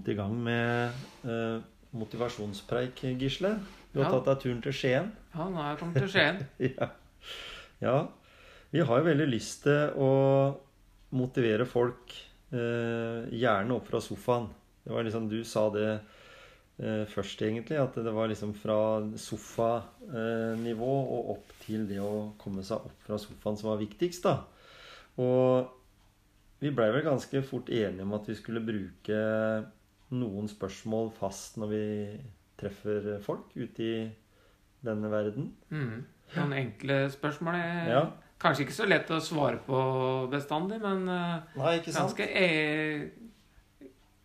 Kommet i gang med eh, motivasjonspreik, Gisle. Du har Ja. tatt deg turen til Skien. Ja, nå har jeg kommet til Skien. ja. ja. Vi har jo veldig lyst til å motivere folk, eh, gjerne opp fra sofaen. Det var liksom, Du sa det eh, først, egentlig, at det var liksom fra sofanivå og opp til det å komme seg opp fra sofaen som var viktigst. da. Og vi blei vel ganske fort enige om at vi skulle bruke noen spørsmål fast når vi treffer folk ute i denne verden. Mm. Noen enkle spørsmål. er Ja. Kanskje ikke så lett å svare på bestandig, men eh, Nei, ikke sant? ganske e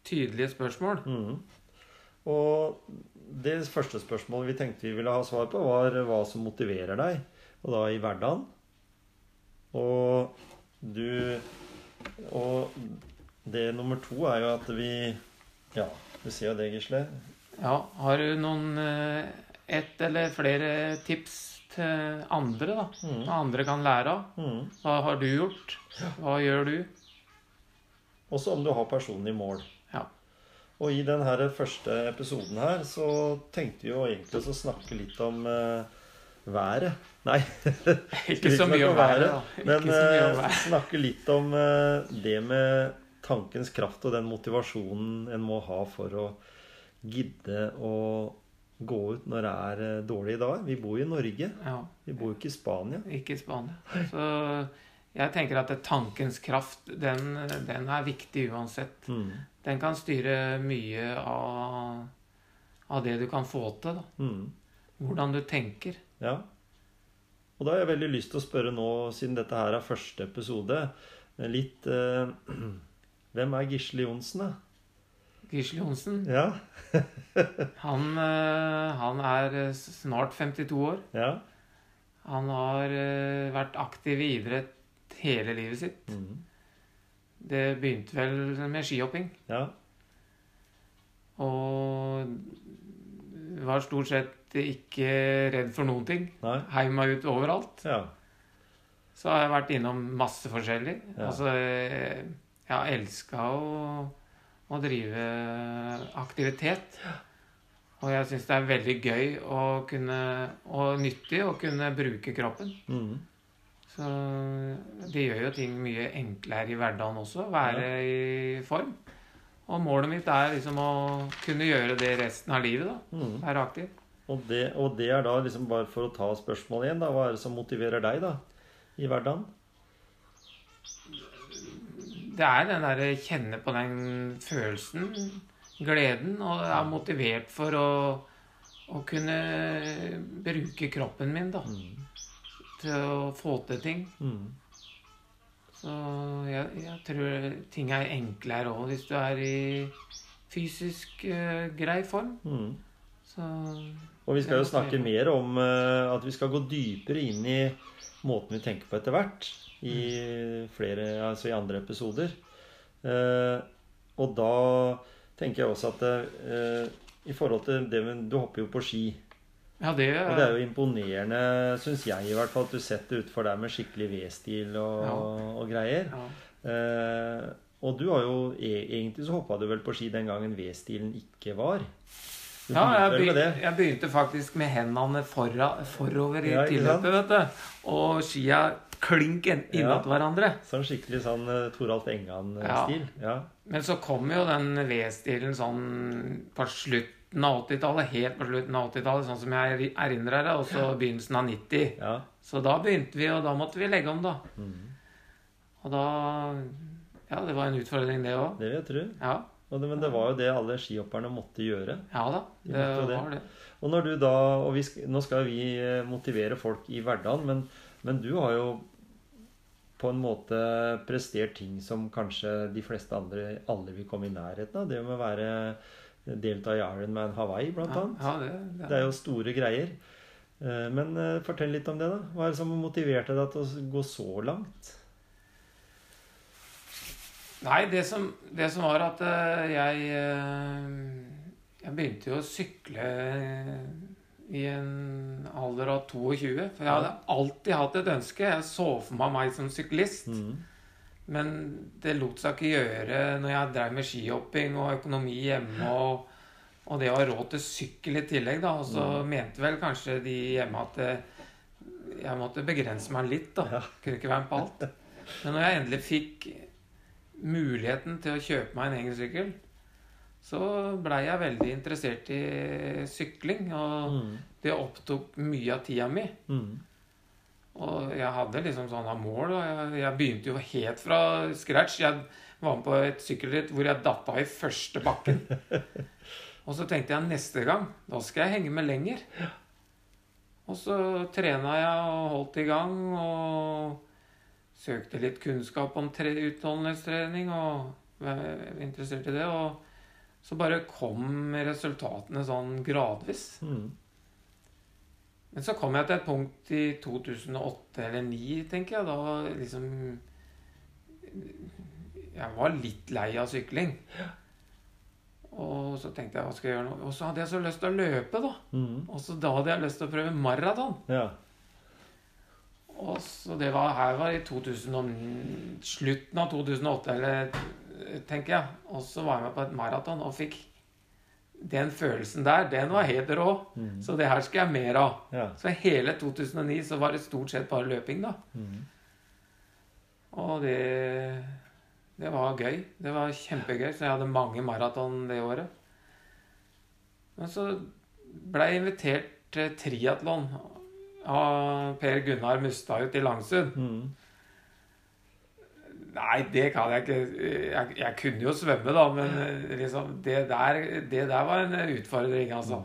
tydelige spørsmål. Mm. Og det første spørsmålet vi tenkte vi ville ha svar på, var hva som motiverer deg, og da i hverdagen. Og du Og det nummer to er jo at vi Ja, du ser jo det, Gisle. Ja, har du noen eh, ett eller flere tips til andre, da? Mhm. Hva andre kan lære av? Mm. Hva har du gjort? Hva gjør du? Også om du har personlige mål. Ja. Og i den første episoden her så tenkte vi jo egentlig å snakke litt om eh, været. Nei. Ikke så mye om været, da. Men eh, snakke litt om eh, det med tankens kraft og den motivasjonen en må ha for å gidde å gå ut når det er eh, dårlige dager. Vi bor jo i Norge. Ja. Vi bor jo ikke i Spania. Ikke i Spania. Så jeg tenker at tankens kraft, den, den er viktig uansett. Mm. Den kan styre mye av, av det du kan få til. Da. Mm. Hvordan du tenker. Ja. Og da har jeg veldig lyst til å spørre nå, siden dette her er første episode, litt eh, Hvem er Gisle Johnsen, da? Gisle Johnsen, Ja. han, eh, han er eh, snart 52 år. Ja. Han har eh, vært aktiv i idrett hele livet sitt. Mm. Det begynte vel med skihopping. ja. Og var stort sett ikke redd for noen ting. Nei. Heiv meg ut overalt. Ja. Så har jeg vært innom masse forskjellig. Ja. Altså, jeg har elska å, å drive aktivitet. Og jeg syns det er veldig gøy kunne, og nyttig å kunne bruke kroppen. Mm. Så det gjør jo ting mye enklere i hverdagen også. Være i form. Og målet mitt er liksom å kunne gjøre det resten av livet. da, mm. Være aktiv. Og, det, og det er da liksom bare for å ta spørsmålet igjen, da. Hva er det som motiverer deg, da? I hverdagen? Det er den derre kjenne på den følelsen, gleden, og jeg er motivert for å, å kunne bruke kroppen min, da. Til å få til ting. Mm. Så jeg, jeg tror ting er enklere òg hvis du er i fysisk uh, grei form. Mm. Så Og vi skal jo snakke mer om uh, at vi skal gå dypere inn i måten vi tenker på etter hvert. I flere, altså i andre episoder. Eh, og da tenker jeg også at eh, i forhold til det med Du hopper jo på ski. ja, det, Og det er jo imponerende, syns jeg i hvert fall, at du setter utfor der med skikkelig V-stil og, Ja. og greier. ja. Eh, og du har jo e- egentlig så hoppa du vel på ski den gangen V-stilen ikke var. Ja, jeg begynte jeg begynte faktisk med hendene fora, forover i Ja, tilløpet, vet du. Og skia klink inn- innat Ja. hverandre. Sånn skikkelig sånn uh, Toralf Engan-stil. Ja. Men så kom jo den V-stilen sånn på slutten av 80-tallet, helt på slutten av 80-tallet, sånn som jeg erindrer det, og så begynnelsen av 90. ja. Så da begynte vi, og da måtte vi legge om, da. Mm. Og da Ja, det var en utfordring, det òg. Det vil jeg tro. Ja. Og det, men det var jo det alle skihopperne måtte gjøre. Ja da, det det. var det. Og når du da Og vi, nå skal vi eh, motivere folk i hverdagen, men, men du har jo på en måte prestert ting som kanskje de fleste andre aldri vil komme i nærheten av. Det med å være delta i Ironman Hawaii, blant Ja, annet. ja, det, Det er jo store greier. Eh, Men eh, fortell litt om det, da. Hva er det som motiverte deg til å gå så langt? Nei, det som, det som var at eh, jeg eh, Jeg begynte jo å sykle i en alder av 22. For jeg hadde alltid hatt et ønske. Jeg så for meg meg som syklist. Mm. Men det lot seg ikke gjøre når jeg drev med skihopping og økonomi hjemme. Og, og det å ha råd til sykkel i tillegg, da. Og så mente vel kanskje de hjemme at eh, jeg måtte begrense meg litt, da. Kunne ikke være med på alt. Men når jeg endelig fikk muligheten til å kjøpe meg en egen sykkel, så blei jeg veldig interessert i sykling. Og Mm. det opptok mye av tida mi. Mm. Og jeg hadde liksom sånne mål. Og jeg, jeg begynte jo helt fra scratch. Jeg var med på et sykkelritt hvor jeg datt av i første bakken. og så tenkte jeg neste gang, da skal jeg henge med lenger. Og så trena jeg og holdt i gang og søkte litt kunnskap om tre- utholdenhetstrening og var interessert i det. Og så bare kom resultatene sånn gradvis. Mm. Men så kom jeg til et punkt i 2008 eller 2009, tenker jeg. Da liksom Jeg var litt lei av sykling. Og så tenkte jeg hva skal jeg gjøre nå? Og så hadde jeg så lyst til å løpe, da. Mm. Og så da hadde jeg lyst til å prøve maraton. Ja. Og så det var her var i 2000 slutten av 2008, eller tenker jeg. Og så var jeg med på et maraton og fikk den følelsen der, den var helt rå. Mm. Så det her skal jeg mer av. Ja. Så hele 2009 så var det stort sett bare løping, da. Mm. Og det Det var gøy. Det var kjempegøy. Så jeg hadde mange maraton det året. Men så ble jeg invitert til triatlon av Per Gunnar Mustad i Langsund. Mm. Nei, det kan jeg ikke. Jeg, jeg kunne jo svømme, da, men liksom, det, der, det der var en utfordring, altså.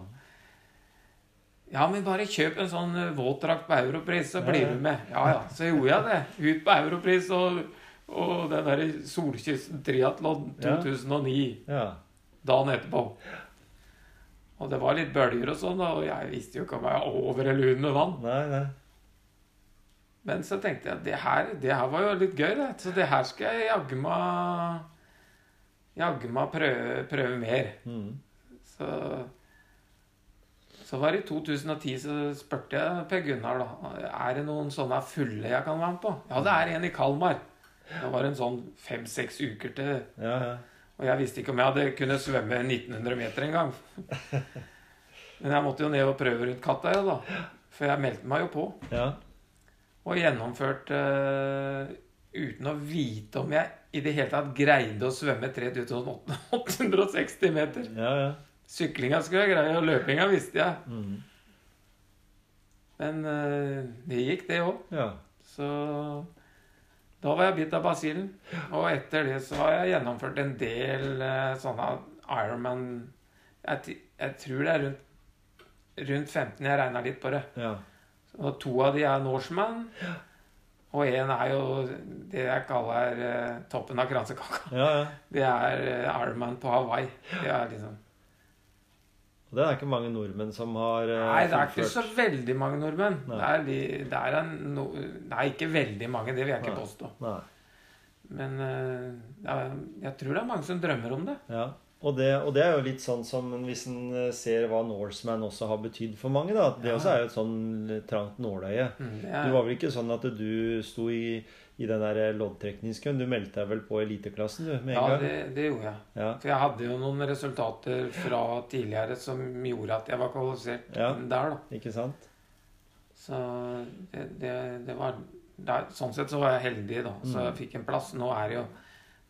Ja, men bare kjøp en sånn eh, våtdrakt på Europris, så blir Ja, ja. du med. Ja, ja. Så gjorde jeg det. Ut på Europris og, og den derre Solkysten triatlon Ja. 2009 Ja. dagen etterpå. Og det var litt bølger og sånn, og jeg visste jo ikke om jeg var over eller under vann. Nei, nei. Men så tenkte jeg at det her, det her var jo litt gøy, det. Så det her skal jeg jaggu meg Jaggu meg prøve, prøve mer. Mm. Så Så var det i 2010 så spurte jeg Per Gunnar da Er det noen sånne fulle jeg kan være med på. Ja, det er en i Kalmar. Det var en sånn fem-seks uker til Ja, ja. Og jeg visste ikke om jeg hadde kunne svømme 1900 meter engang. Men jeg måtte jo ned og prøve rundt Kattøya, da. For jeg meldte meg jo på. Ja. Og gjennomførte uh, uten å vite om jeg i det hele tatt greide å svømme 3860 meter. Ja, ja. Syklinga skulle jeg greie, og løpinga visste jeg. Mm. Men uh, det gikk, det òg. Ja. Så da var jeg bitt av basillen. Og etter det så har jeg gjennomført en del eh, sånne Ironman jeg, jeg tror det er rundt, rundt 15. Jeg regna litt på det. Ja. Og to av de er Norseman. Og én er jo det jeg kaller eh, toppen av kransekaka. Ja, ja. Det er eh, Ironman på Hawaii. Det er liksom Og det er ikke mange nordmenn som har uh, Nei, det er ikke så veldig mange nordmenn. Det er, de- det er en, no, nei, ikke veldig mange, det vil jeg ikke Nei. påstå. Nei. Men uh, det jeg tror det er mange som drømmer om det. Ja. Og det, og det er jo litt sånn som hvis en eh, ser hva Norseman også har betydd for mange. da. Det Ja. også er jo et sånn trangt nåløye. Mm, det Du var vel ikke sånn at du sto i, i den der loddtrekningskøen? Du meldte deg vel på eliteklassen du, med en ja, gang? det, det gjorde jeg. Ja. For jeg hadde jo noen resultater fra tidligere som gjorde at jeg var kvalifisert Ja. der, da. Ikke sant? Så det, det, det var der, Sånn sett så var jeg heldig, da. Så Mm. jeg fikk en plass. Nå er det jo,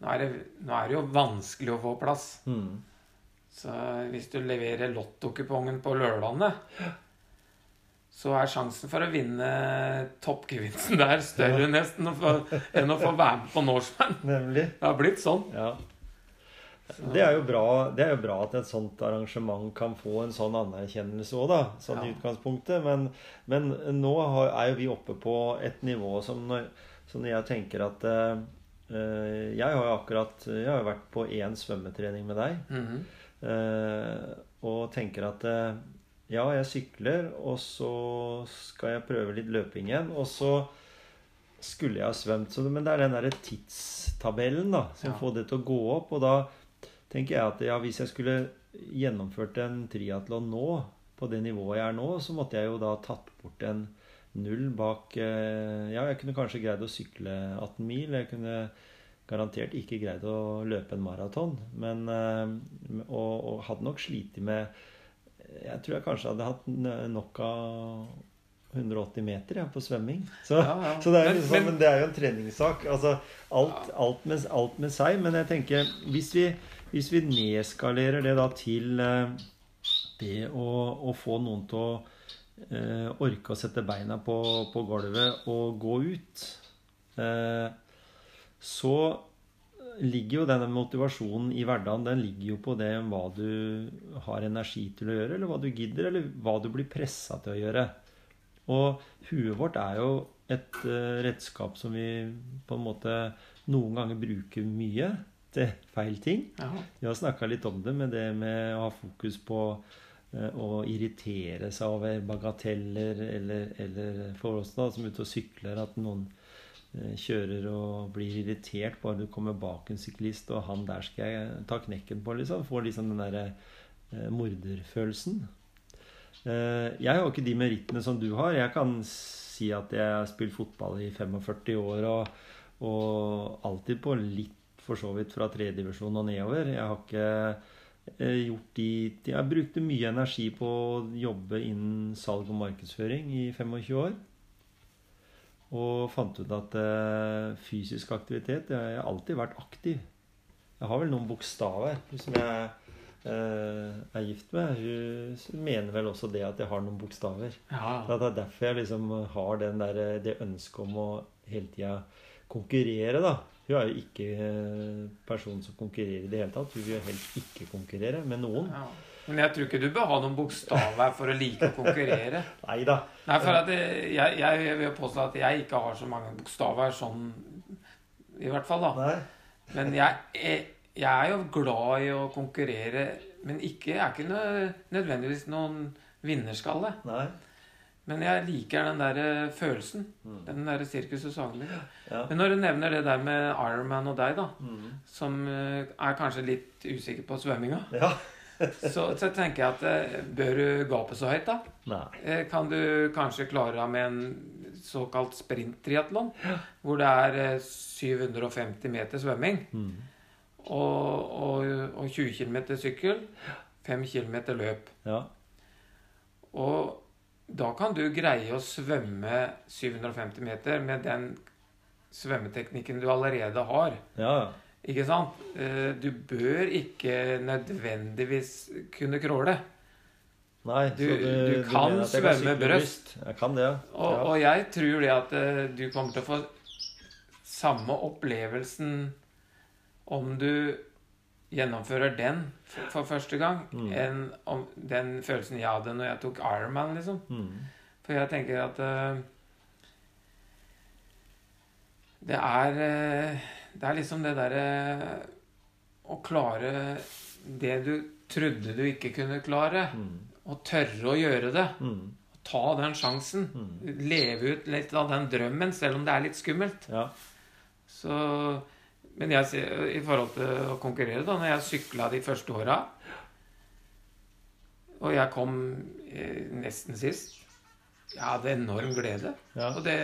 nå er det, nå er det jo vanskelig å få plass. Mm. Så hvis du leverer lottokupongen på lørdagene, så er sjansen for å vinne toppgevinsten der større nesten å få- enn å få være med på Norseman. Nemlig. Det har blitt sånn. Ja. Det er, bra, det er jo bra at et sånt arrangement kan få en sånn anerkjennelse òg, da. Sånn i Ja. utgangspunktet. Men, men nå har, er jo vi oppe på et nivå som når, som når jeg tenker at eh, Jeg har jo akkurat Jeg har jo vært på én svømmetrening med deg. Mm Eh, og tenker at eh, ja, jeg sykler, og så skal jeg prøve litt løping igjen. Og så skulle jeg ha svømt. Så, men det er den derre tidstabellen da, som Ja. får det til å gå opp. Og da tenker jeg at ja, hvis jeg skulle gjennomført en triatlon nå, på det nivået jeg er nå, så måtte jeg jo da tatt bort en null bak eh, Ja, jeg kunne kanskje greid å sykle 18 mil. Jeg kunne garantert ikke greid å løpe en maraton. Men eh, og, og hadde nok slitt med Jeg tror jeg kanskje hadde hatt nok av 180 meter ja, på svømming. Så, Ja, ja. så det, er Men- liksom, men, men- det er jo en treningssak. Altså, alt, alt, med, alt med seg. Men jeg tenker hvis vi, hvis vi nedskalerer det da til eh, det å, å få noen til å eh, orke å sette beina på, på gulvet og gå ut, eh, så ligger jo denne motivasjonen i hverdagen den ligger jo på det om hva du har energi til å gjøre, eller hva du gidder, eller hva du blir pressa til å gjøre. Og huet vårt er jo et eh, redskap som vi på en måte noen ganger bruker mye til feil ting. Ja. Vi har snakka litt om det med det med å ha fokus på eh, å irritere seg over bagateller, eller, eller for oss da, som er ute og sykler, at noen eh, kjører og blir irritert bare du kommer bak en syklist, og han der skal jeg ta knekken på, liksom. Får liksom den derre eh, morderfølelsen. Eh, jeg har jo ikke de merittene som du har. Jeg kan si at jeg har spilt fotball i 45 år, og, og alltid på litt for så vidt fra tredjedivisjon og nedover. Jeg har ikke eh, gjort de Jeg brukte mye energi på å jobbe innen salg og markedsføring i 25 år. Og fant ut at eh, fysisk aktivitet Jeg har alltid vært aktiv. Jeg har vel noen bokstaver som jeg eh, er gift med. Hun mener vel også det at jeg har noen bokstaver. Ja. Det er derfor jeg liksom har den der, det ønsket om å hele tida konkurrere, da. Hun er jo ikke person personen som konkurrerer i det hele tatt. Hun vil jo helst ikke konkurrere med noen. Ja. Men jeg tror ikke du bør ha noen bokstaver for å like å konkurrere. Neida. Nei, for at jeg, jeg, jeg vil påstå at jeg ikke har så mange bokstaver sånn I hvert fall, da. Nei. Men jeg er, jeg er jo glad i å konkurrere, men ikke, jeg er ikke nødvendigvis noen vinnerskalle. Nei. Men jeg liker den der eh, følelsen. Mm. Den der Sirkus og Saglig. Ja. Men når du nevner det der med Ironman og deg, da, Mm. som eh, er kanskje litt usikker på svømminga, Ja. så, så tenker jeg at eh, bør du gape så høyt, da? Nei. Kan du kanskje klare deg med en såkalt sprinttriatlon, hvor det er eh, 750 meter svømming Mm. og, og, og 20 km sykkel, 5 km løp. Ja. Og da kan du greie å svømme 750 meter med den svømmeteknikken du allerede har. Ja. Ikke sant? Eh, Du bør ikke nødvendigvis kunne crawle. Nei, Du- så du kan du svømme kan brøst. Jeg kan det, ja. Og, og jeg tror det at eh, du kommer til å få samme opplevelsen om du gjennomfører den for, første gang, Mm. enn om den følelsen jeg hadde når jeg tok Ironman, liksom. Mm. For jeg tenker at uh, Det er uh, Det er liksom det derre Å klare det du trodde du ikke kunne klare, Mm. og tørre å gjøre det. Mm. Ta den sjansen. Mm. Leve ut litt av den drømmen, selv om det er litt skummelt. Ja. Så Men jeg i forhold til å konkurrere, da, når jeg sykla de første åra Og jeg kom eh, nesten sist Jeg hadde enorm glede. Ja. Og det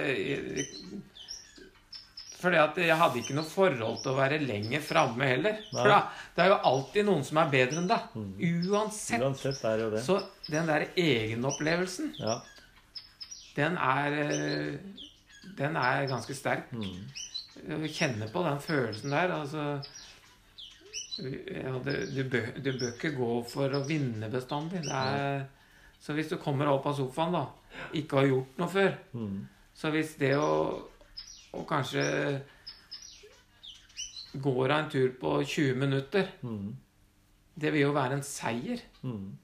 Fordi at jeg hadde ikke noe forhold til å være lenger framme heller. For da, det er jo alltid noen som er bedre enn deg. Uansett. Uansett er jo det. Så den der egenopplevelsen, Ja. den er eh, Den er ganske sterk. Mm. Kjenne på den følelsen der, altså ja, du, du, bør, du bør ikke gå for å vinne bestandig. Er, så hvis du kommer opp av sofaen, da, ikke har gjort noe før Mm. Så hvis det å, å kanskje går av en tur på 20 minutter, Mm. det vil jo være en seier. Mm.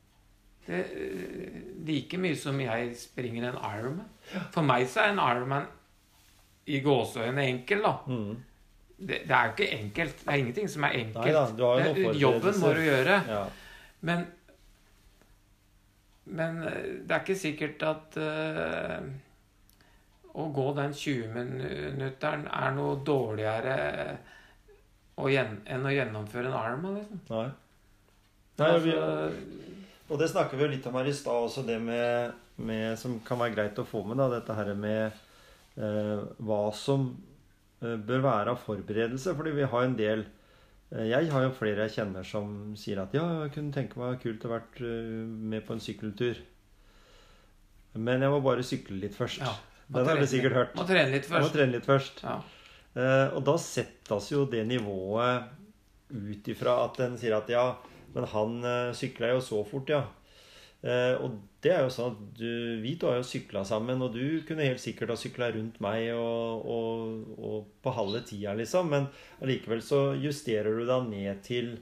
Det, eh, like mye som jeg springer en Ironman. For meg så er en Ironman i gåseøyne enkel, da. Mm. Det, det er jo ikke enkelt. Det er ingenting som er enkelt. Nei da, du har jo Jobben må du gjøre. Ja. Men Men eh, det er ikke sikkert at uh, å gå den 20-minutteren er noe dårligere å enn å gjennomføre en arm liksom. Nei. Nei, vi, Altså, og det snakker vi jo litt om her i stad også, det med, med Som kan være greit å få med, da. Dette her med hva som eh, bør være av forberedelse. Fordi vi har en del eh, Jeg har jo flere jeg kjenner som sier at ja, jeg kunne tenke meg kult å vært eh, med på en sykkeltur. Men jeg må bare sykle litt først. Ja, Den har du sikkert hørt. Må trene litt først. må trene litt først. Ja. Eh, og da settes jo det nivået ut ifra at en sier at ja, men han uh, sykla jo så fort, ja. Eh, og det er jo sånn at du, vi to har jo sykla sammen, og du kunne helt sikkert ha sykla rundt meg og, og, og på halve tida, liksom. Men allikevel så justerer du deg ned til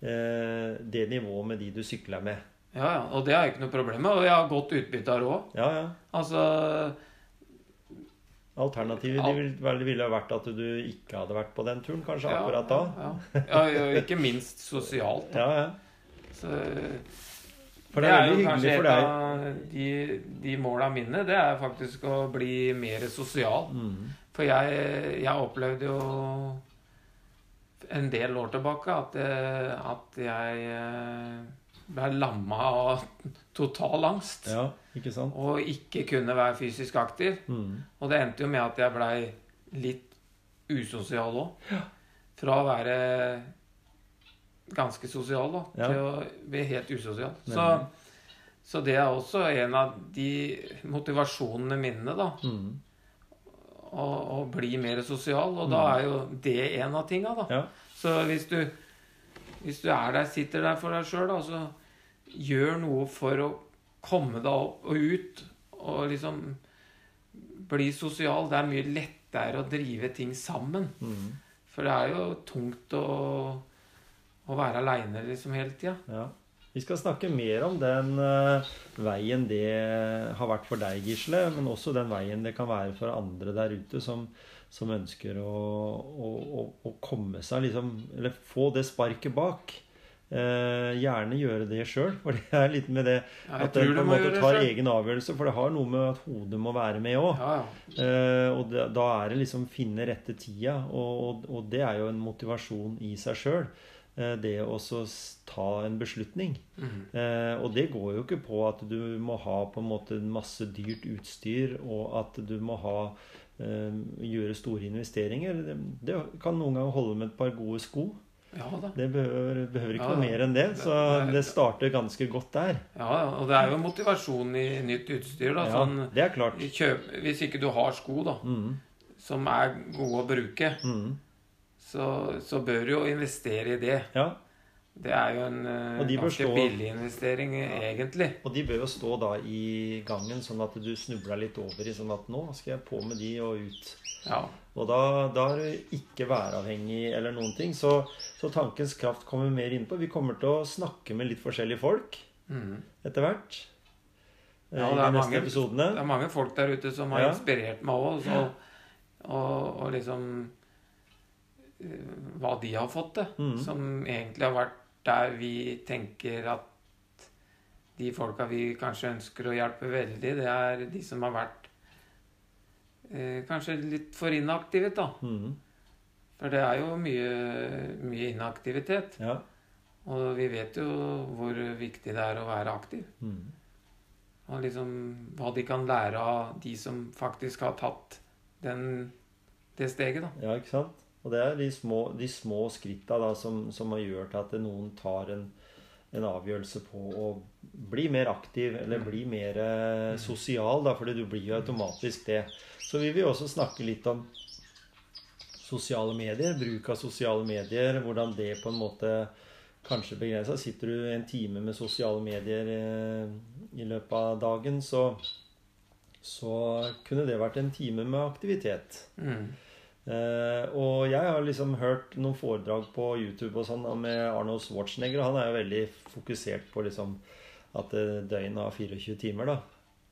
eh, det nivået med de du sykler med. ja, ja. Og det har jeg ikke noe problem med. Og jeg har godt utbytte av råd. Ja, ja. Altså Alternativet Al ville, ville vært at du ikke hadde vært på den turen, kanskje ja, akkurat da. Ja, ja. ja, ja, ikke minst sosialt. Da. Ja, ja. Så, For det er veldig jo hyggelig kanskje et av de, de måla mine. Det er faktisk å bli mer sosial. Mm. For jeg, jeg opplevde jo en del år tilbake at, jeg- at jeg eh, ble lamma av total angst. Ja, ikke sant? Og ikke kunne være fysisk aktiv. Mm. Og det endte jo med at jeg blei litt usosial òg. Fra å være ganske sosial da, Ja. til å bli helt usosial. Så, så det er også en av de motivasjonene mine, da. Mm. Å, å bli mer sosial. Og da er jo det en av tinga, da. Ja. Så hvis du, hvis du er der, sitter der for deg sjøl, da, så gjør noe for å komme deg opp og ut. Og liksom bli sosial. Det er mye lettere å drive ting sammen. Mm. For det er jo tungt å, å være aleine liksom hele tida. ja. Vi skal snakke mer om den uh, veien det har vært for deg, Gisle, men også den veien det kan være for andre der ute som, som ønsker å, å, å, å komme seg liksom Eller få det sparket bak. Uh, gjerne gjøre det sjøl, for det er litt med det Ja, at en på en måte tar egen avgjørelse. For det har noe med at hodet må være med òg. Ja, ja. uh, og da, da er det liksom finne rette tida, og, og, og det er jo en motivasjon i seg sjøl. Eh, det å ta en beslutning. Mm. Eh, og det går jo ikke på at du må ha på en måte masse dyrt utstyr, og at du må ha eh, gjøre store investeringer. Det, det kan noen ganger holde med et par gode sko. ja. Det behøver, behøver ikke Ja, noe mer enn det. Så Det- starter ganske godt der. Ja, ja, og det er jo motivasjon i nytt utstyr. da, Ja, sånn, det er klart. kjøp, Hvis ikke du har sko da, Mm, som er gode å bruke, mm, så, så bør du jo investere i det. ja. Det er jo en eh, ganske stå- billig investering, egentlig. Og de bør jo stå da i gangen, sånn at du snubler litt over i sånn at nå skal jeg på med de og ut. Ja. Og da, da er du ikke væravhengig eller noen ting. Så, så tankens kraft kommer mer innpå. Vi kommer til å snakke med litt forskjellige folk mm. etter hvert. eh, Ja, det de er mange-. Det er mange folk der ute som har Ja. inspirert meg òg. Og, og, og liksom eh, Hva de har fått til. Mm. Som egentlig har vært der vi tenker at de folka vi kanskje ønsker å hjelpe veldig, det er de som har vært eh, kanskje litt for inaktive, da. Mm. For det er jo mye, mye inaktivitet. Ja. Og vi vet jo hvor viktig det er å være aktiv. Mm. Og liksom hva de kan lære av de som faktisk har tatt den, det steget, da. ja, ikke sant? Og det er de små, de små skritta da, som, som har gjort at noen tar en, en avgjørelse på å bli mer aktiv eller bli mer eh, sosial, da, fordi du blir jo automatisk det. Så vi vil også snakke litt om sosiale medier, bruk av sosiale medier, hvordan det på en måte kanskje begrensa. Sitter du en time med sosiale medier eh, i løpet av dagen, så, så kunne det vært en time med aktivitet. Mm. Eh, og jeg har liksom hørt noen foredrag på YouTube og sånn med Arnold Schwarzenegger. Han er jo veldig fokusert på liksom at eh, døgnet har 24 timer. da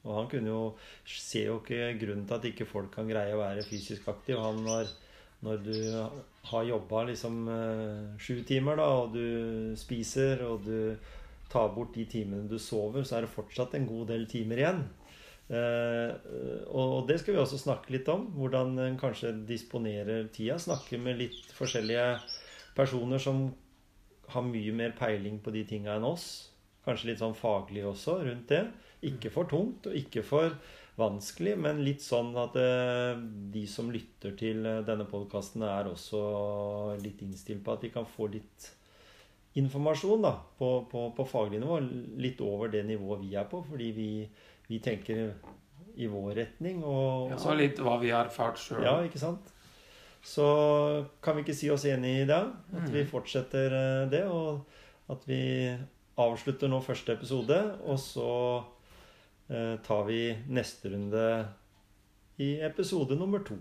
Og han kunne jo ser jo ikke grunnen til at ikke folk kan greie å være fysisk aktiv. Han har, når du har jobba liksom sju uh, timer, da, og du spiser, og du tar bort de timene du sover, så er det fortsatt en god del timer igjen. Eh, og det skal vi også snakke litt om. Hvordan en kanskje disponerer tida. Snakke med litt forskjellige personer som har mye mer peiling på de tinga enn oss. Kanskje litt sånn faglig også rundt det. Ikke for tungt og ikke for vanskelig, men litt sånn at eh, de som lytter til eh, denne podkasten, er også litt innstilt på at de kan få litt informasjon da, på, på, på faglig nivå. Litt over det nivået vi er på, fordi vi vi tenker i vår retning. Og, Ja, så litt hva vi har erfart sjøl. ja, ikke sant? Så kan vi ikke si oss enig i det? At vi fortsetter eh, det, og at vi avslutter nå første episode, og så eh, tar vi neste runde i episode nummer to.